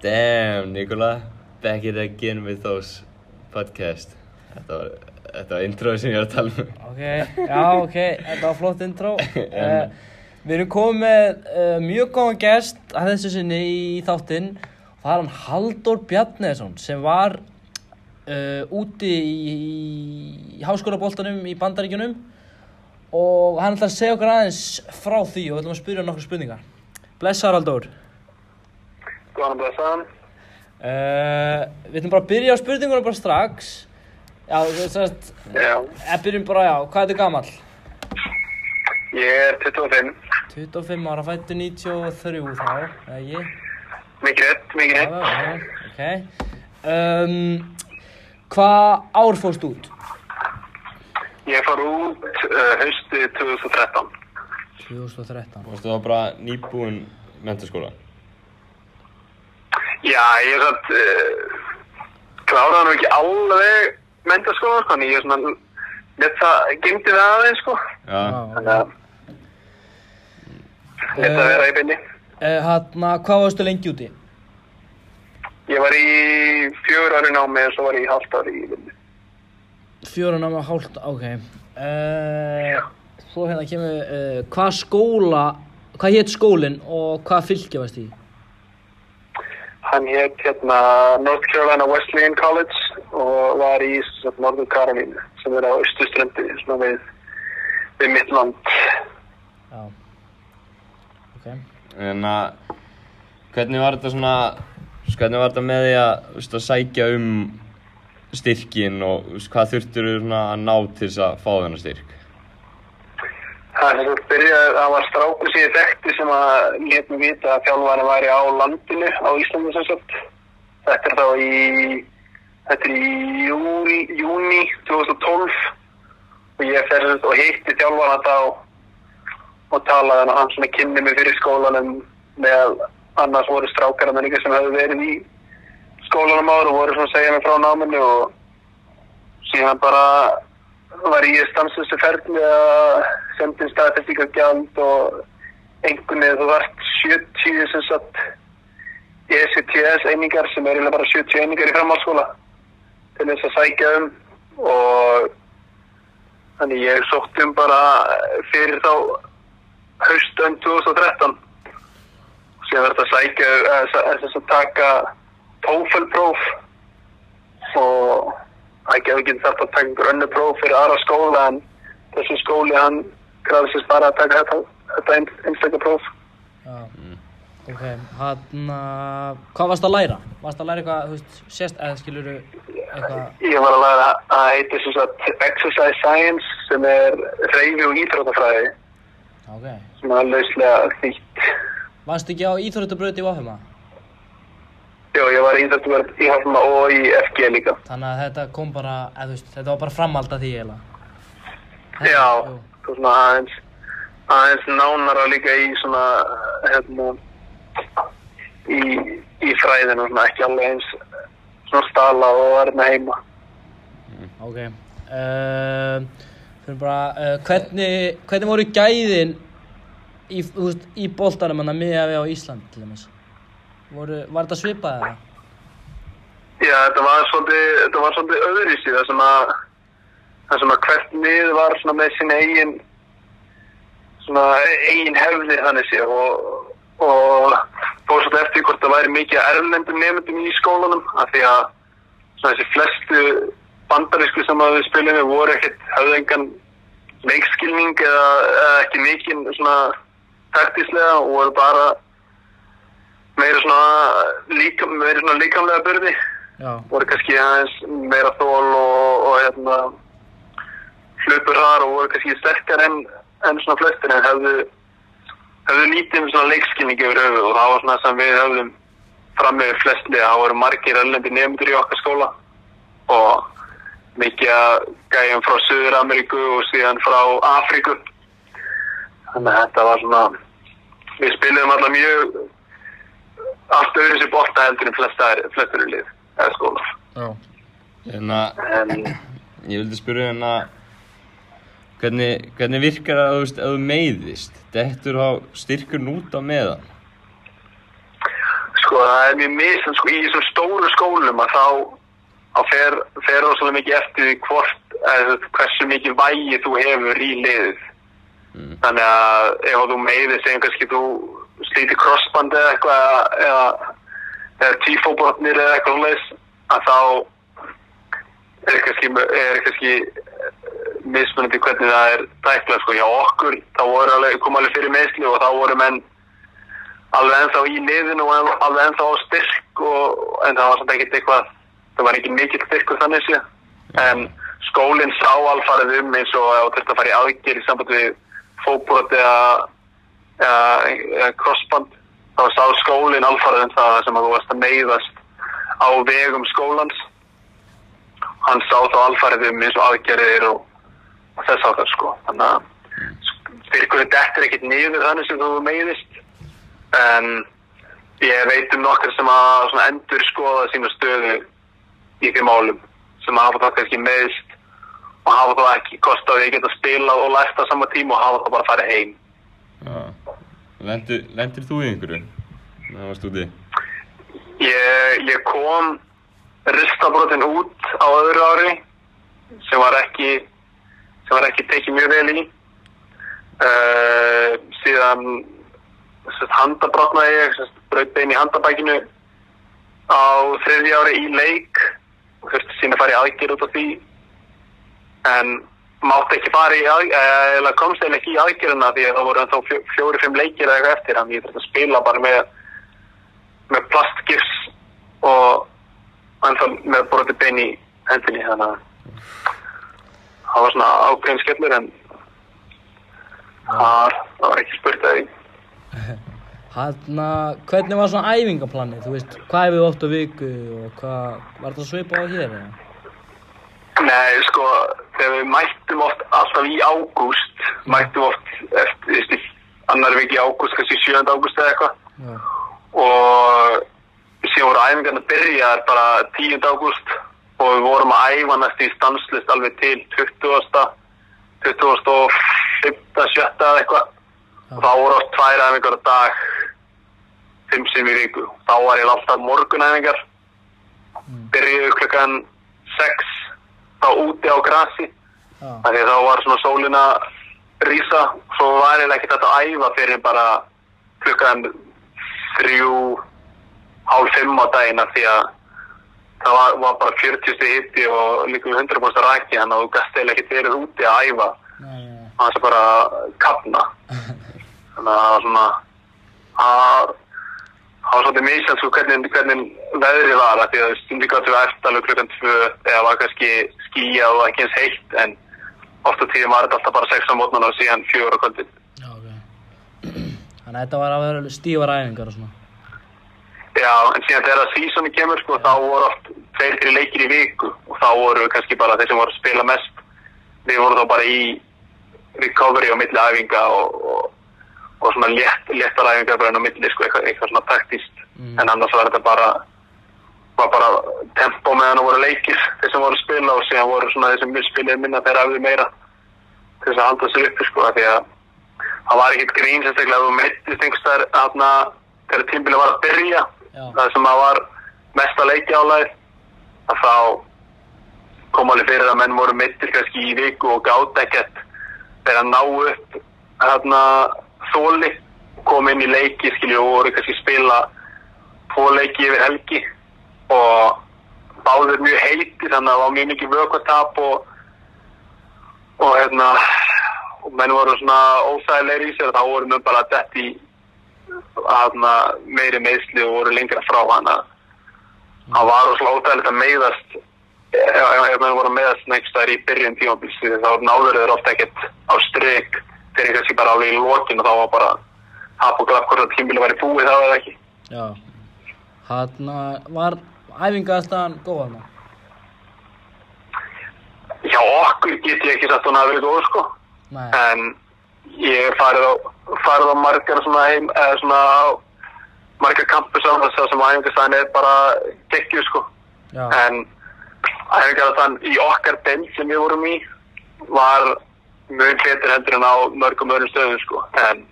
Damn, Nikola. Back it again with those podcast. Þetta var, þetta var introið sem ég var að tala um. Ok, já, ok, þetta var flott intro. Uh, við erum komið með uh, mjög góðan gest að þessu sinni í þáttinn. Það er hann Halldór Bjarnesson sem var uh, úti í, í háskólaboltanum í Bandaríkjunum og hann ætlar að segja okkur aðeins frá því og við ætlum að spyrja nokkur spurningar. Blessaður Halldór. Góðan og blessaðan. Uh, við ætlum bara að byrja á spurningunum bara strax. Já, þú veist að, Já, við byrjum bara, já, hvað er þetta gamall? ég er 25. 25 ára, fættu 93 þá, eða ég? Mikið rétt, mikið rétt. já, já, ok. Um, hvað ár fórst út? Ég fór út uh, hausti 2013. 2013. Þú veist, það var bara nýbúinn mentaskóla. Já, ég er satt, uh, kláraði nú ekki alveg mentaskóla, sko, en ég er svona, let það, gemdi það aðeins, sko. Já. Þannig að, let það vera í bynni. Uh, Hanna, hvað varstu lengi úti? Ég var í fjögur ári námi og svo var ég í halvt ári í bynni. Fjórun áma hálft, ok. Uh, svo hérna kemur, uh, hvað skóla, hvað hétt skólinn og hvað fylgja varst í? Hann hétt hérna North Carolina Wesleyan College og var í Norður Karolínu sem er á austuströndi svona við, við mitt land. Já. Ok. En að, hvernig var þetta svona, hvernig var þetta með því að, veist, að sækja um styrkin og, veist, hvað þurftur þú að ná til þess að fá þennan styrk? Það sagt byrjaði, það var strákur sem ég þekkti sem að létt mig vita að þjálfarinn væri á landinu á Íslandi sem sagt. Þetta er þá í, þetta er í júni, júni 2012 og ég fer sem sagt og hitti þjálfarinn þá og talaði hann og hann svona kynni mig fyrir skólanum með annars voru strákarinn líka sem hefðu verið í skólanum áður og voru svona að segja mig frá náminu og síðan bara var ég stanslösu ferli að senda inn staðfestingagjald og einhvern veginn þú vart 70 sem sagt ECTS einingar sem er bara 70 einingar í framhaldsskóla til þess að sækja um og þannig ég sótt um bara fyrir þá haustönd 2013 sem verður að sækja þess að taka TOEFL próf og það gefur ekki þarf að taka einhver önnu próf fyrir aðra skóla en þessi skóli hann græði sér bara að taka þetta, þetta ein, einstaklega próf. Já. Ok, hann, hvað varst að læra? Varst að læra eitthvað, þú veist, sérst, eða skilur eitthvað, Ég var að læra að heiti sem sagt Exercise Science sem er reyfi og íþróttafræði ok. sem er lauslega þýtt. Varst ekki á íþróttabröð í Vafema? Var í íþróttafræði í Hafna og í FG líka. Þannig að þetta kom bara, eða veist, þetta var bara framhald að því eiginlega. Já, Jú. og svona aðeins, aðeins nánara líka í svona, hérna, í, í fræðinu, svona ekki alveg eins svona stala og var hérna heima. Ok. Uh, fyrir bara, uh, hvernig, hvernig voru gæðin í, í boltanum hann að miða við á Ísland, til dæmis? Voru, var þetta svipað eða? Já, þetta var svolítið, öðruvísi það sem að, það sem að hvert mið var með sín eigin, svona eigin hefði þannig sé og, og fór svolítið eftir hvort það væri mikið erlendum nefndum í skólanum af því að svona þessi flestu bandarísku sem að við spilum við voru ekkert, höfðu engan leikskilning eða, eða ekki mikið svona taktíslega og voru bara meira svona, líka, meira svona líkamlega byrði Já. Voru kannski aðeins meira þól og, og hérna hlupur þar og voru kannski sterkar en, en svona flestir en hefðu hefðu lítið um svona leikskilning yfir höfuð og það var svona sem við höfðum fram með flestli það voru margir erlendi nefndur í okkar skóla og mikið að gæjum frá Suður Ameríku og síðan frá Afríku. Þannig að þetta var svona við spiliðum alltaf mjög allt öðru sér bolta heldur en flestur í lið eða skóla Já. En að, en ég vildi spyrja hérna, hvernig, hvernig virkar það, þú veist, ef þú meiðist? Dettur á styrkur út á meðan? Sko það er mjög misn, sko, í þessum stóru skólum að þá, þá fer, fer rosalega mikið eftir því hvort, eða hversu mikið vægi þú hefur í liðið. Mm. Þannig að ef þú meiðir segjum kannski þú slítir crossband eða eitthvað eða, eða tífóbrotnir eða eitthvað leis að þá er kannski, er kannski eh, mismunandi hvernig það er tæklað sko. Hjá okkur þá alveg, kom alveg fyrir meðsli og þá voru menn alveg ennþá í liðinu og alveg- ennþá á styrk og, en það var samt ekkert eitthvað það var ekki mikill styrkur þannig sé en skólinn sá alfarið um eins og þú þurft að fara í aðgerð í samband við fótbrot eða, eða, eða crossband þá sá skólinn alfarið um það sem að þú varst að meiðast á vegum skólans. Hann sá þá alfarið um eins og aðgerðir og, þess að það sko. Þannig að styrkurinn dettur ekkert niður þannig sem þú meiðist. En ég veit um nokkur sem að endur skoða sína stöðu í þeim málum sem hafa þá kannski meðist og hafa þá ekki kost á því að geta spilað og lært á sama tíma og hafa þá bara farið heim. Já. Lendir, lendir þú í einhverju? Það varst úti. ég, ég kom ristabrotin út á öðru ári sem var ekki sem var ekki tekið mjög vel í uh, síðan sest, handabrotnaði ég braut bein í handabækinu á þriðja ári í leik og þurfti sína að fara í aðgerð út af því en mátti ekki fara í aðgerð eða komst eða ekki í aðgerðina því að það voru ennþá fjó, fjóri-fimm leikir eða eitthvað eftir þannig ég þurfti að spila bara með með plastgifs og ennþá með brotið bein í hendinni þannig að það var svona ákveðin skellur en það, það var ekki spurt að því Hanna, hvernig var svona æfingaplanið, þú veist, hvað hefur oft á viku og hvað, var þetta svipað á hér eða? Nei, sko, þegar við mættum oft alltaf í ágúst, mættum oft eftir, eftir annar viki ágúst, kannski 7. ágúst eða eitthvað Já, og síðan voru æfingarna byrjaðar bara 10. ágúst og við vorum að æfa næst í stanslist alveg til 20. 20. og 5. 7. eða eitthvað og þá voru oft tvær æfingar á dag 5 sem í viku þá var ég alltaf morgunæfingar byrjuðu klukkan 6 þá úti á grasi. Já, af því að þá var svona sólin að rísa svo var ég ekkert hægt að æfa fyrir bara klukkan þrjú hálf fimm á daginn af því að það var, var bara 40 stig hitti og líka við 100% rækki þannig að þú gæst eða ekkert verið úti að æfa. Já, og það bara kapna þannig að það var svona að það var svolítið misjans sko hvernig, hvernig veðrið var af því að stundi gáttu við eftir alveg klukkan tvö eða var kannski skýja og ekki eins heitt en ofta tíðum var þetta alltaf bara 6 á mótnana og síðan 4 á kvöldin já, ok. Þannig að þetta var að vera stífar æfingar og svona. Já, en síðan þegar sísoni kemur sko þá voru oft tveir, þrjir leikir í viku og þá voru kannski bara þeir sem voru að spila mest við vorum þá bara í recovery á milli æfinga og, og, og svona létt, léttar æfingar bara enn á milli sko, eitthvað, eitthvað svona taktist Mm. en annars var þetta bara var bara tempo meðan það voru leikir þeir sem voru að spila og síðan voru svona þeir sem við spilaði minna þeir afið meira til þess að halda sig uppi sko því að það var ekkert grín sérstaklega þú meittist einhverstaðar þarna þegar tímbilið var að byrja Já. það sem að var mesta leikjálæð að þá kom alveg fyrir að menn voru meittir kannski í viku og gátt ekkert þegar að ná upp þarna þóli kom inn í leiki skilju og voru kannski spila tvo leiki yfir helgi og báður mjög heiti þannig að það var mjög mikið vökkvartap og og hérna og menn voru svona óþægilegri í sér. Þá voru menn bara dett í hana, meiri meðsli og voru lengra frá hana. Það var svona óþægilegt að meiðast ef, ef, ef menn voru að meiðast next þar í byrjun tímabils því þá náður þeir ofta ekkert á stryk þeir kannski bara alveg í lokin og þá var bara hap og glapp hvort að tímbili væri búið þá eða ekki. Já. Hanna, var æfingaðstæðan góð hana? hjá okkur get ég ekki sagt hún að vera góð sko Nei. en ég farið á, farið á margar svona heim eða svona margar kampus á þess að sem æfingastæðin er bara geggju sko Já. en æfingastæðin í okkar bend sem við vorum í var mjög betur heldur en á mörgum öðrum stöðum sko en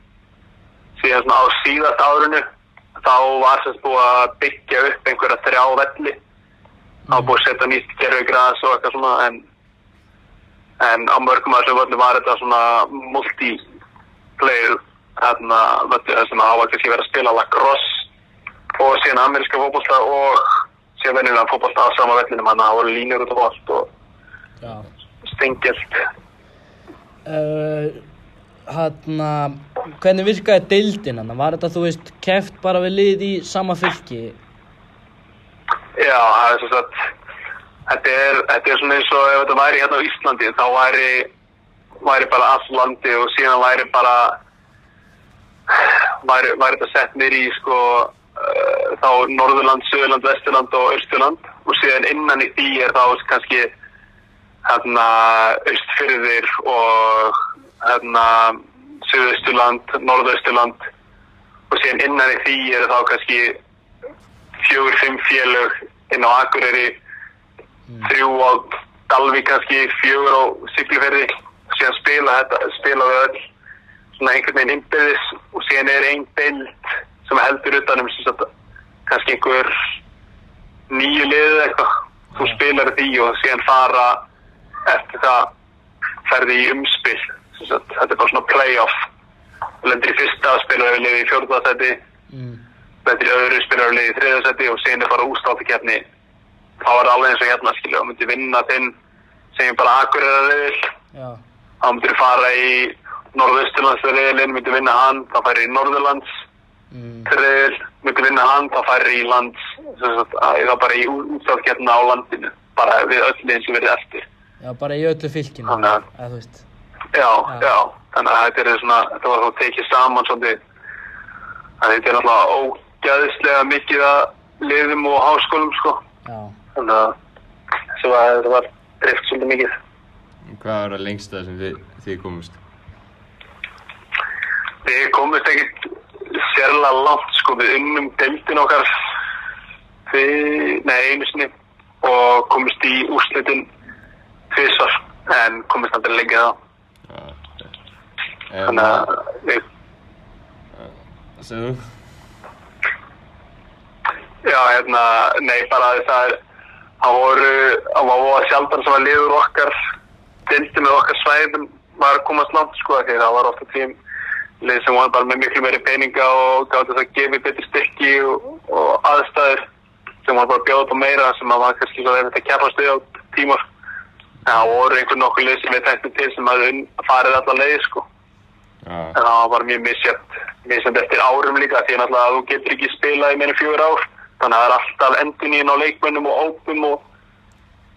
síðan svona á síðast árinu þá var sem sagt búið að byggja upp einhverja þrjá velli þá var búið að setja nýtt gerfugras og eitthvað svona en, en á mörgum af þessum völlum var þetta svona multiplayer hérna völlu sem það var kannski verið að spila lacrosse og síðan ameríska fótbolta og síðan venjulega fótbolta á sama vellinum þannig að það voru línur út af allt og Já. stengjalt Uh, Hanna, hvernig virkaði deildin hann? Var þetta, þú veist, keft bara við lið í sama fylki? Já, það er svo að þetta er, þetta er svona eins og ef þetta væri hérna á Íslandi þá væri, væri bara allt landi og síðan væri bara væri, væri þetta sett nýri í sko uh, þá Norðurland, Söðurland, Vesturland og Östurland og síðan innan í því er þá kannski hérna Östfyrðir og hérna Suðausturland, Norðausturland og síðan innan í því eru þá kannski fjögur, fimm félög inn á Akureyri þrjú á Dalvík kannski, fjögur á Siglufjörði og síðan spila þetta, spila við öll svona einhvern veginn innbyrðis og síðan er einn bild sem heldur utanum kannski einhver nýju liðið eitthvað. Þú spilar því og síðan fara eftir það ferði í umspil. sem sagt, þetta er bara svona play-off og lendir í fyrsta spilar við í fjórðarsæti Mm. lendir í öðru spilar við í þriðarsæti og síðan er fara ústáttakefni þá er það alveg eins og hérna skilja og myndir vinna þinn segjum bara Akureyra riðil Já. þá myndir fara í Norðausturlands riðilinn, myndir vinna hann þá færi í Norðurlands Mm. riðil, myndir vinna hann þá færi í lands sem að það bara í útstáttakefna á landinu bara við öll liðin sem verið eftir Já, bara í öllu fylkinu. Að- Eða, þú veist. Já, Já. þannig að þetta er svona, þetta var þá tekið saman svolítið, að þetta er náttúrulega ógæðislega mikið að liðum og háskólum, sko, Já. þannig að þetta var drift svolítið mikið. Hvað var það lengsta sem þið, þið komust? Við komumst ekkert sérlega langt, sko, við unnum deildin okkar fyrir, nei, einu sinni og komumst í úrslitin tvisvar, en komumst aldrei lengi þá. Hvað segir þú? Já, hérna, nei, bara það er, það voru, það var sjaldan sem að liður okkar, dildi með okkar svæðum var að komast langt, sko, því það var ofta tím lið sem var bara með miklu meiri peninga og gáði þess að gefa betri stykki og, og aðstæður sem var bara að bjóða upp á meira sem að var kannski svo erfitt að kjærfast við á tímar. Það voru einhvern nokkur lið sem við teknum til sem að farið allar leiði, sko. En það var mjög misjönd, misjönd eftir árum líka því að þú getur ekki spilað í meira en fjögur ár. Þannig að það er alltaf endun á leikmönnum og ópum og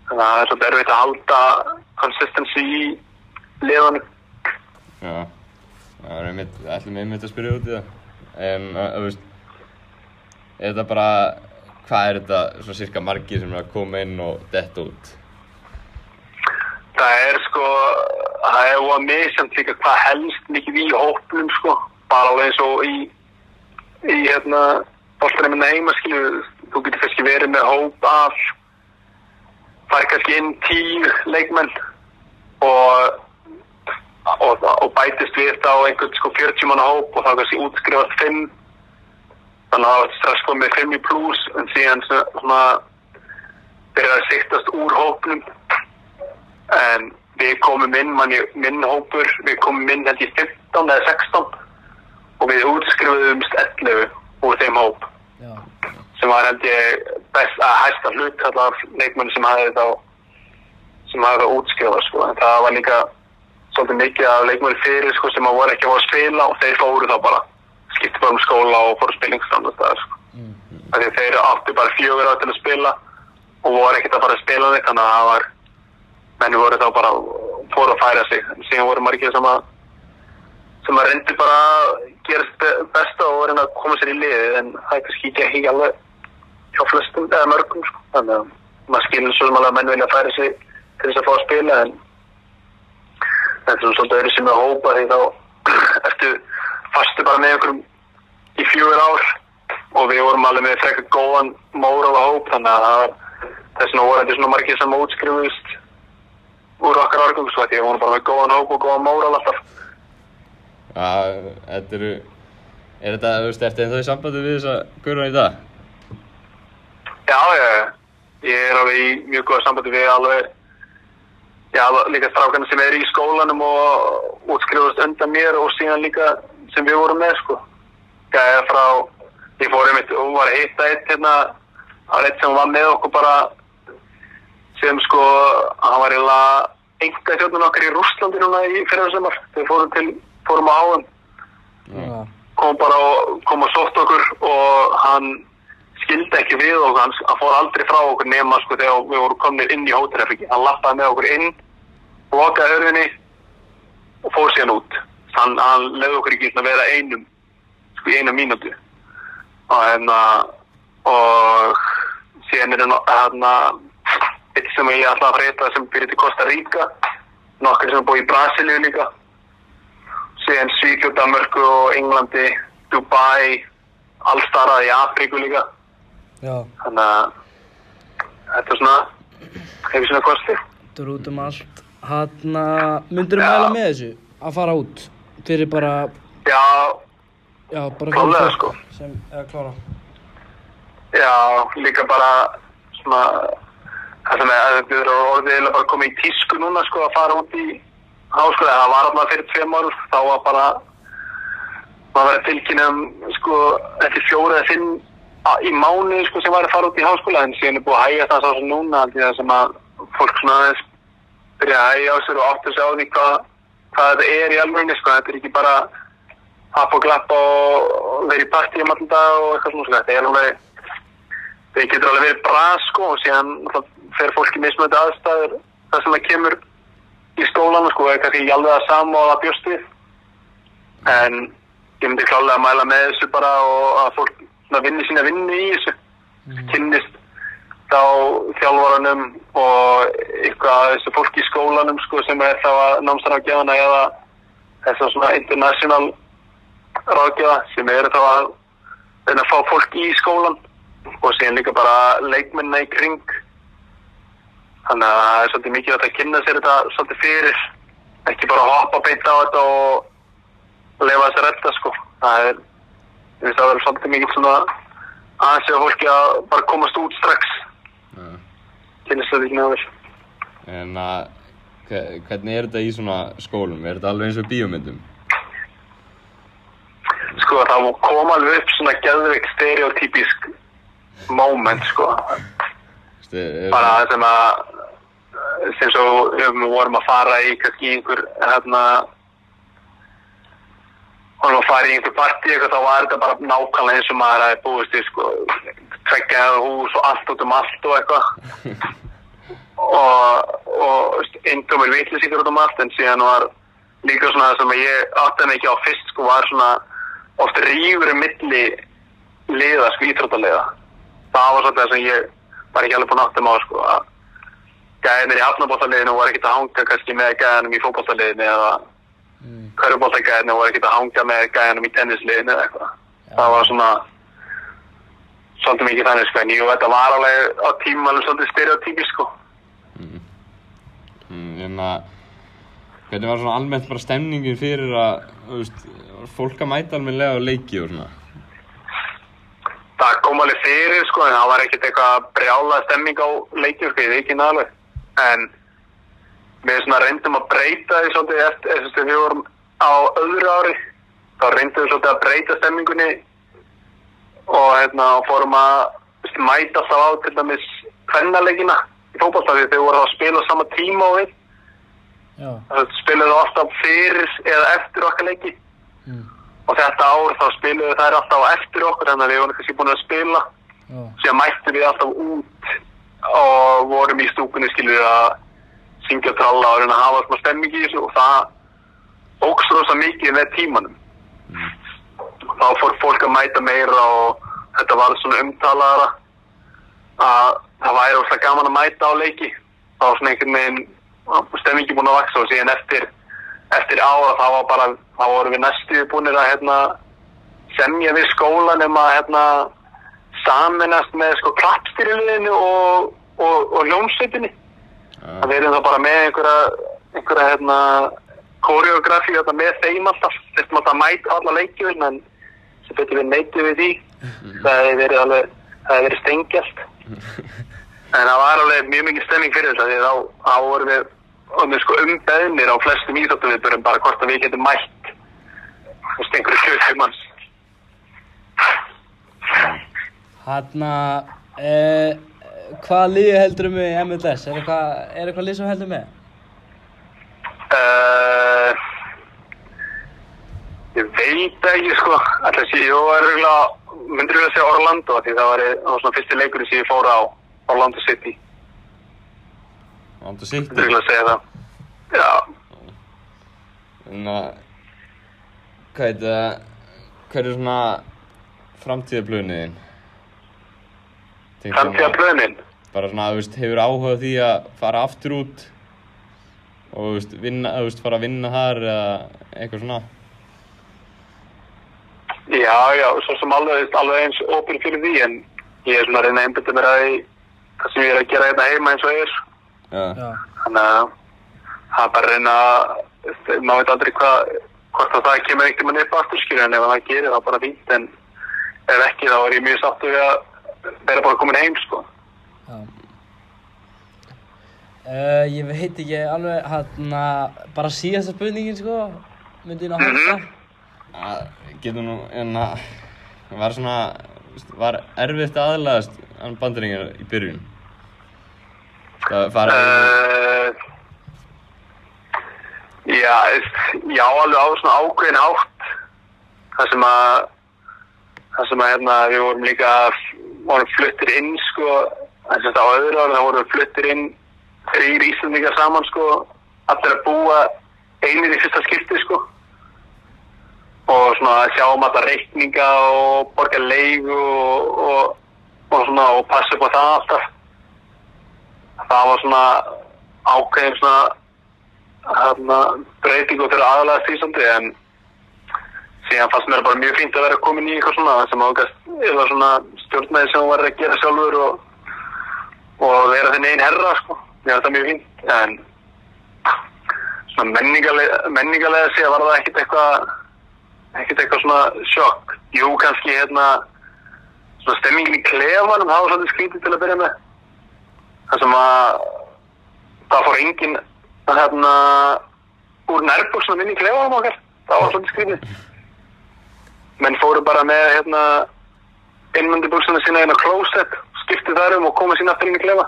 þannig að það er svolítið erfitt að halda consistency í liðanum. Já. Það er einmitt, ætlum við einmitt að spyrja út í það. Veist, er þetta bara, hvað er þetta svona cirka margir sem er að koma inn og detta út? Það er sko, það er óa misjönd líka hvað helst mikið í hópnum sko. Bara alveg eins og í, í hérna, bóltanum minna heima skilju, þú getur kannski verið með hóp af, það er kannski inn tíu leikmenn og, og, og bætist við þetta á einhvern sko 40 manna hóp og þá kannski útskrifast 5 þannig að það var strax komið 5 í pluss en síðan svona byrjaði að siktast úr hópnum en við komum inn, manni, minn hópur, við komum inn held ég 15 eða 16 og við útskrifuðumst 11 úr þeim hóp. Já. sem var held ég best að hæsta hlut allar leikmenn sem hafði þá sem hafði það útskrifað sko. En það var líka svolítið mikið af leikmenn fyrir sko sem að voru ekki að fá að spila og þeir fóru þá bara. Skipti bara um skóla og fóru spilningsstanda staðar sko. Mm. að þeir áttu bara fjögur á til að spila og voru ekkert að fara að spila þannig að það var menni voru þá bara fóru að færa sig. En síðan voru margir sem að sem að reyndi bara að gera besta og reyna að koma sér í liðið en það er kannski ekki ekki alveg hjá flestum eða mörgum sko. þannig að maður skilur svo sem að menn vilja færa sig til þess að fá að spila en þetta er svona svolítið öðru sem að hópa því þá ertu fastu bara með einhverjum í fjögur ár. Og við vorum alveg með frekar góðan móral og hóp þannig að það vegna voru þetta svona margir sem útskrifuðust úr okkar að því við vorum bara með góðan hóp og góðan móral alltaf Já, þetta eru, Er þetta, þú veist, ennþá í sambandi við þessa gurðan í dag? Já, ég, ég er alveg í mjög góða sambandi við alveg, já, líka strákarna sem er í skólanum og útskrifast undan mér og síðan líka sem við vorum með, sko. Gæði frá, ég fór einmitt og var að hitta eitt hérna, það var eitt sem var með okkur bara, sem sko, hann var eiginlega enga þjóðnum okkar í Rússlandi núna í fyrirðarsamar, þegar við fórum til, fórum á áðan Já. kom bara og kom og sótt okkur og hann skildi ekki við og hann, hann fór aldrei frá okkur nema sko þegar við vorum komnir inn í hótelherfingi. Hann lappaði með okkur inn, lokaði hörðinni og fór síðan út. Hann, hann leiði okkur ekki að vera einum, sko í eina mínútu. Og hérna, og síðan er hérna eitt sem ég ætla að freyta sem fyrir til Costa Rica, nokkur sem er búið í Brasilíu líka síðan Svíkjóð, Danmörku og Englandi, Dubai, allstarað í Afríku líka. Já, Þannig að þetta er svona, hefur svona kosti. þetta er út um allt. Hann, myndir þú mæla með þessu að fara út fyrir bara, Já, já, bara Klárlega, fólk sko. Sem, eða klára. já, líka bara svona, það sem er, þetta er orðið eiginlega bara komið í tísku núna sko að fara út í háskóla. Það var alltaf fyrir tveim árum, þá var bara, maður var að tilkynna um sko, eftir fjóra eða á- í mánuði sko sem var að fara út í háskóla en síðan er búið að hægja það svo sem núna það sem að fólk svona aðeins byrja að hægja á sér og áttu sig á því hvað, hvað þetta er í alvegni sko, þetta er ekki bara happ og glapp og verið í partí um allan dag og eitthvað svona sko, þetta er alveg það getur alveg verið bra sko og síðan fer fólk í mismöndi aðstæður það sem það kemur í skólan sko, er kannski ekki alveg það sama og það bjóst við. En ég myndi klálega að mæla með þessu bara og að fólk vinni sína vinnu í þessu. Kynnist þá þjálfaranum og eitthvað af þessu fólki í skólanum sko, sem er þá að námsráðgjafana eða þess svona international ráðgjafa sem eru þá að að fá fólk í skólan og síðan líka bara leikmenna í kring þannig að það er svolítið mikið að kynna sér þetta svolítið fyrir ekki bara hoppa beint á þetta og lefa þess að redda sko það er, ég finnst að það er svolítið mikið svona aðeins að fólki að bara komast út strax Já. kynna sér þetta ekki náður En að, hve- hvernig er þetta í svona skólum? Er þetta alveg eins og bíómyndum? sko það kom alveg upp svona geðveik stereotypísk moment sko bara það sem að sem svo við vorum að fara í kannski einhver hérna vorum að fara í einhver partí eitthvað þá var þetta bara nákvæmlega eins og maður hafi búist í sko tveggjaða hús og allt út um allt og eitthvað. Og, og eindomur vitlýsingur út um allt en síðan var líka svona sem að ég átti ekki á fyrst sko var svona oft rífur um milli liða sko íþróttaliða. Það var svolítið það sem ég var ekki alveg búinn að átta mig á sko að gæðinir í hafnabóttaliðinu voru ekkert að hanga kannski með gæðinum í fótballtaliðinu eða Mm. körubóltagæðinu voru ekkert að hanga með gæðinum í tennisliðinu eða eitthvað. Það var svona svolítið mikið þannig sko en jú þetta var alveg á tíma alveg svolítið stereotypísk sko. Mm, En að, hvernig var svona almennt bara stemningin fyrir að, þú veist, fólk að mæta almennilega á leiki og svona? það kom alveg fyrir sko en það var ekkert eitthvað brjála stemming á leikjum sko, ég veit ekki nálega en við svona reyndum að breyta því svolítið eftir þess að við vorum á öðru ári þá reyndum við svolítið að breyta stemmingunni og hérna fórum að mæta alltaf á til dæmis kvennaleikina í fótballtafi þegar við vorum að spila á sama tíma og við Já. Það spiluðu alltaf fyrir eða eftir okkar leiki Mm. og þetta ár þá spiluðu þær alltaf á eftir okkur þannig að við vorum kannski búin að spila Já. síðan mættum við alltaf út og vorum í stúkunni skilur að syngja tralla og reyna að hafa smá stemming í þessu og það ógst rosa mikið með tímanum. Þá fór fólk að mæta meira og þetta var svona umtalaðara að það væri óslega gaman að mæta á leiki. Þá var svona einhvern veginn stemmingi búin að vaksa og síðan eftir eftir ára þá var bara þá vorum við næstu búinir að hérna semja við skólan um að hérna saminast með sko klappstýriliðinu og, og, og ljómsveitinni Já. að við erum þá bara með einhverja einhverja hérna koreografi hérna, með þeim alltaf þurftum alltaf að mæta alla leikjum en sem betur við neyti við því. Það hefði verið alveg, það hefði verið stengjast. En það var alveg mjög mikið stemming fyrir þetta því þá, þá vorum við, við sko umbeðnir á flestum íþjóttum við börjum bara hvort að við getum mætt stengur í kjöðheimanns. Hanna, uh, hvaða liði heldur með MLS? Er eitthvað, er eitthvað lið sem heldur með? Uh, ég veit ekki sko, alltaf sé, ég var örgulega, myndir við að segja Orlando því það var, það var svona fyrsti leikurinn sem ég fór á Orlando City, myndir City. við að segja það. Já, En að, hvað heit það, hvað er svona framtíðablöðniðin? Framtíða plönin. Bara svona, þú veist, hefur áhuga á því að fara aftur út og, þú veist, vinna, þú veist, fara að vinna þar eða eitthvað svona? Já, já, svo sem alveg, alveg eins opinn fyrir því en ég er svona að reyna einbytta mér að það sem ég er að gera hérna heima eins og er. Já. Þannig að það er bara að reyna að, maður veit aldrei hvað, hvort að það kemur einhvern veginn upp aftur skilja en ef það gerir það bara fínt en ef ekki þá er ég mjög sáttu við að vera bara komin heim sko. Já. Uh, ég veit ekki alveg, hanna, bara síðasta spurningin sko, myndi ég ná að halda. að getur nú en að var svona var erfitt að aðlagast hann bandaringar í byrjun það fara Uh, já, já, alveg á svona ákveðin hátt það sem að það sem að hérna við vorum líka vorum fluttir inn sko þess að á öðru ára þá vorum við fluttir inn þrýr Íslandingar saman sko allir að búa einir í fyrsta skipti sko. Og svona að sjá um alla reikninga og borga leigu og, og, og svona og passa upp á það alltaf. Það var svona ákveðin svona hérna, breytingu fyrir aðalega stísandi en síðan fannst mér bara mjög fínt að vera komin í eitthvað svona sem ágast eða svona stjórnæði sem hún var að gera sjálfur og, og vera þinn einn herra sko, mér finnst það mjög fínt. En svona menningarlega, menningarlega sé var það ekkert eitthvað ekkert eitthvað svona sjokk. Jú kannski hérna svona stemmingin í klefanum það var svolítið skrítið til að byrja með. Það sem að það fór engin hérna úr nærbuksuna minni í klefanum okkar. Það var svolítið skrítið. Menn fóru bara með hérna innmundi buksuna sína inn á klósett skiptið þar um og komið sína aftur inn í klefa.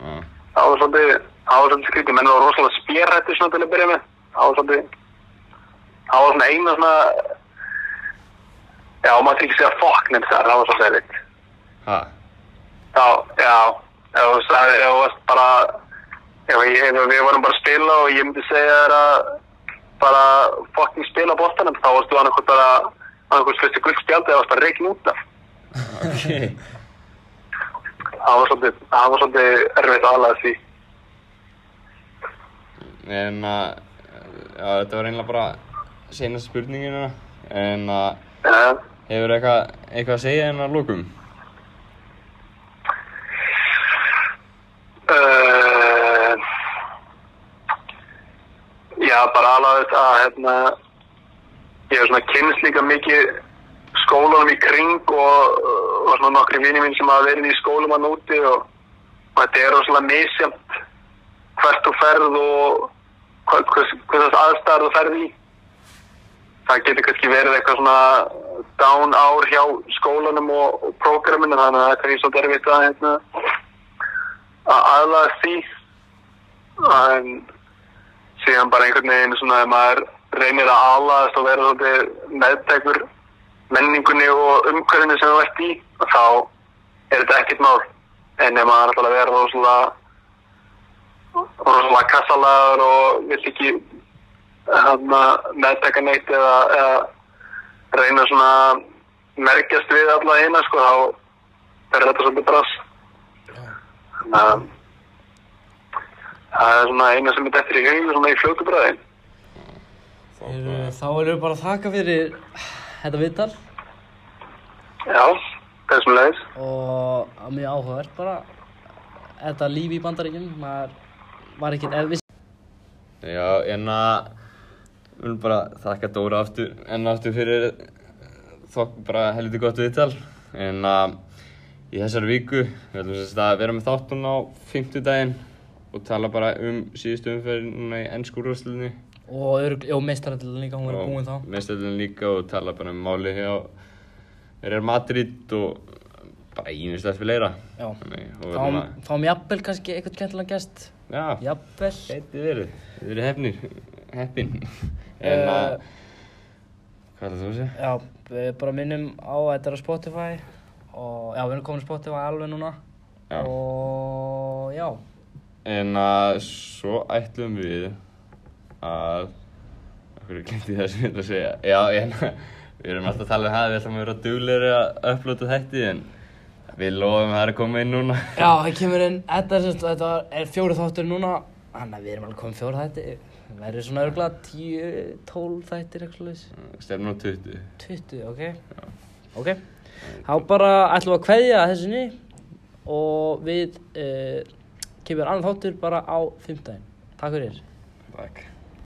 Já. það var svolítið það var svolítið skrítið. Menn var rosalega spjærrættu svona til að byrja með. Það var svolítið það var svona eina svona já, maður ekki segja fokk nefnt það, það var svolítið erfitt. Ha? Já, já, þú sagði, ef þú varst bara, ef við vorum bara að spila og ég myndi segja þér að bara fucking spila bóttanum, þá varstu annarkvæmt bara, annarkvæmt fyrstu guldspjaldi eða varst bara reikn út af. ok Það var svolítið, það var svolítið erfitt aðlæða því. en að já, þetta var einlega bara senast spurningina en að Ja, hefur eitthvað eitthvað að segja en að lókum uh, já, bara alveg að, hérna, ég hef svona kynst líka mikið skólanum í kring og, og svona nokkri vini mín sem hafa verið í skólum að núti og, og þetta er rosalega misjamt hvert þú ferð og hvers, hvers aðstæður þú ferð í. Það getur kannski verið eitthvað svona down ár hjá skólanum og, og prógraminu þannig að það er kannski svolítið erfitt að, hérna, að aðlaga því en síðan bara einhvern veginn svona ef maður reynir að aðlagast og vera svolítið meðtekur menningunni og umhverfinu sem þú ert í þá er þetta ekkert mál. En ef maður ætlar að vera rosalega rosalega kassalagur og vill ekki hana, meðteka neitt eða, eða reyna svona merkjast við alla hérna sko þá er þetta svolítið brass þannig að það er svona eina sem er dettur í hug svona í fljótu Heyrðu, Þá erum við bara að þakka fyrir þetta viðtal. Já, þessum leiðis. Og að mjög áhugavert bara þetta líf í bandaríkjum maður var ekkert erfis Já, en að við viljum bara þakka Dóra aftur enn aftur fyrir þokk bara helviti gott viðtal. En að í þessari viku við ætlum að vera með þáttun á fimmtudaginn og tala bara um síðustu umferðin núna í ennskúrvastlunni Og, meistarallin líka, hún verður búin þá. mestöldin líka og tala bara um máli hjá Real Madrid og bara ínislegt fyrir leira við Fáum, að jafnvel kannski eitthvað skemmtilega gest. já, Jafnvel. gæti verið þið eru hefnir, heppin en að Eh, hvað er það þú að segja? Já, við bara minnum á að þetta er á Spotify. Og já, við erum komin á Spotify alveg núna. Já. Og já, En að svo ætlum við að Akkur glemti það sem ég ætla að segja? Já, en við erum alltaf að tala um það Við ætlum að vera duglegri að upplota þætti En við lofum að það er að koma inn núna. Já, það kemur inn, þetta er, semst, þetta er fjóri þáttur núna. Þannig að við erum alveg komið fjóri þætti. Það verður svona örgulega 10, 12 þættir slags Stefnum á 20 20, ok. Ok, þá bara ætlum við að kveðja að þessinni Og við uh, kemur annan þáttur bara á 15 Takk fyrir. Takk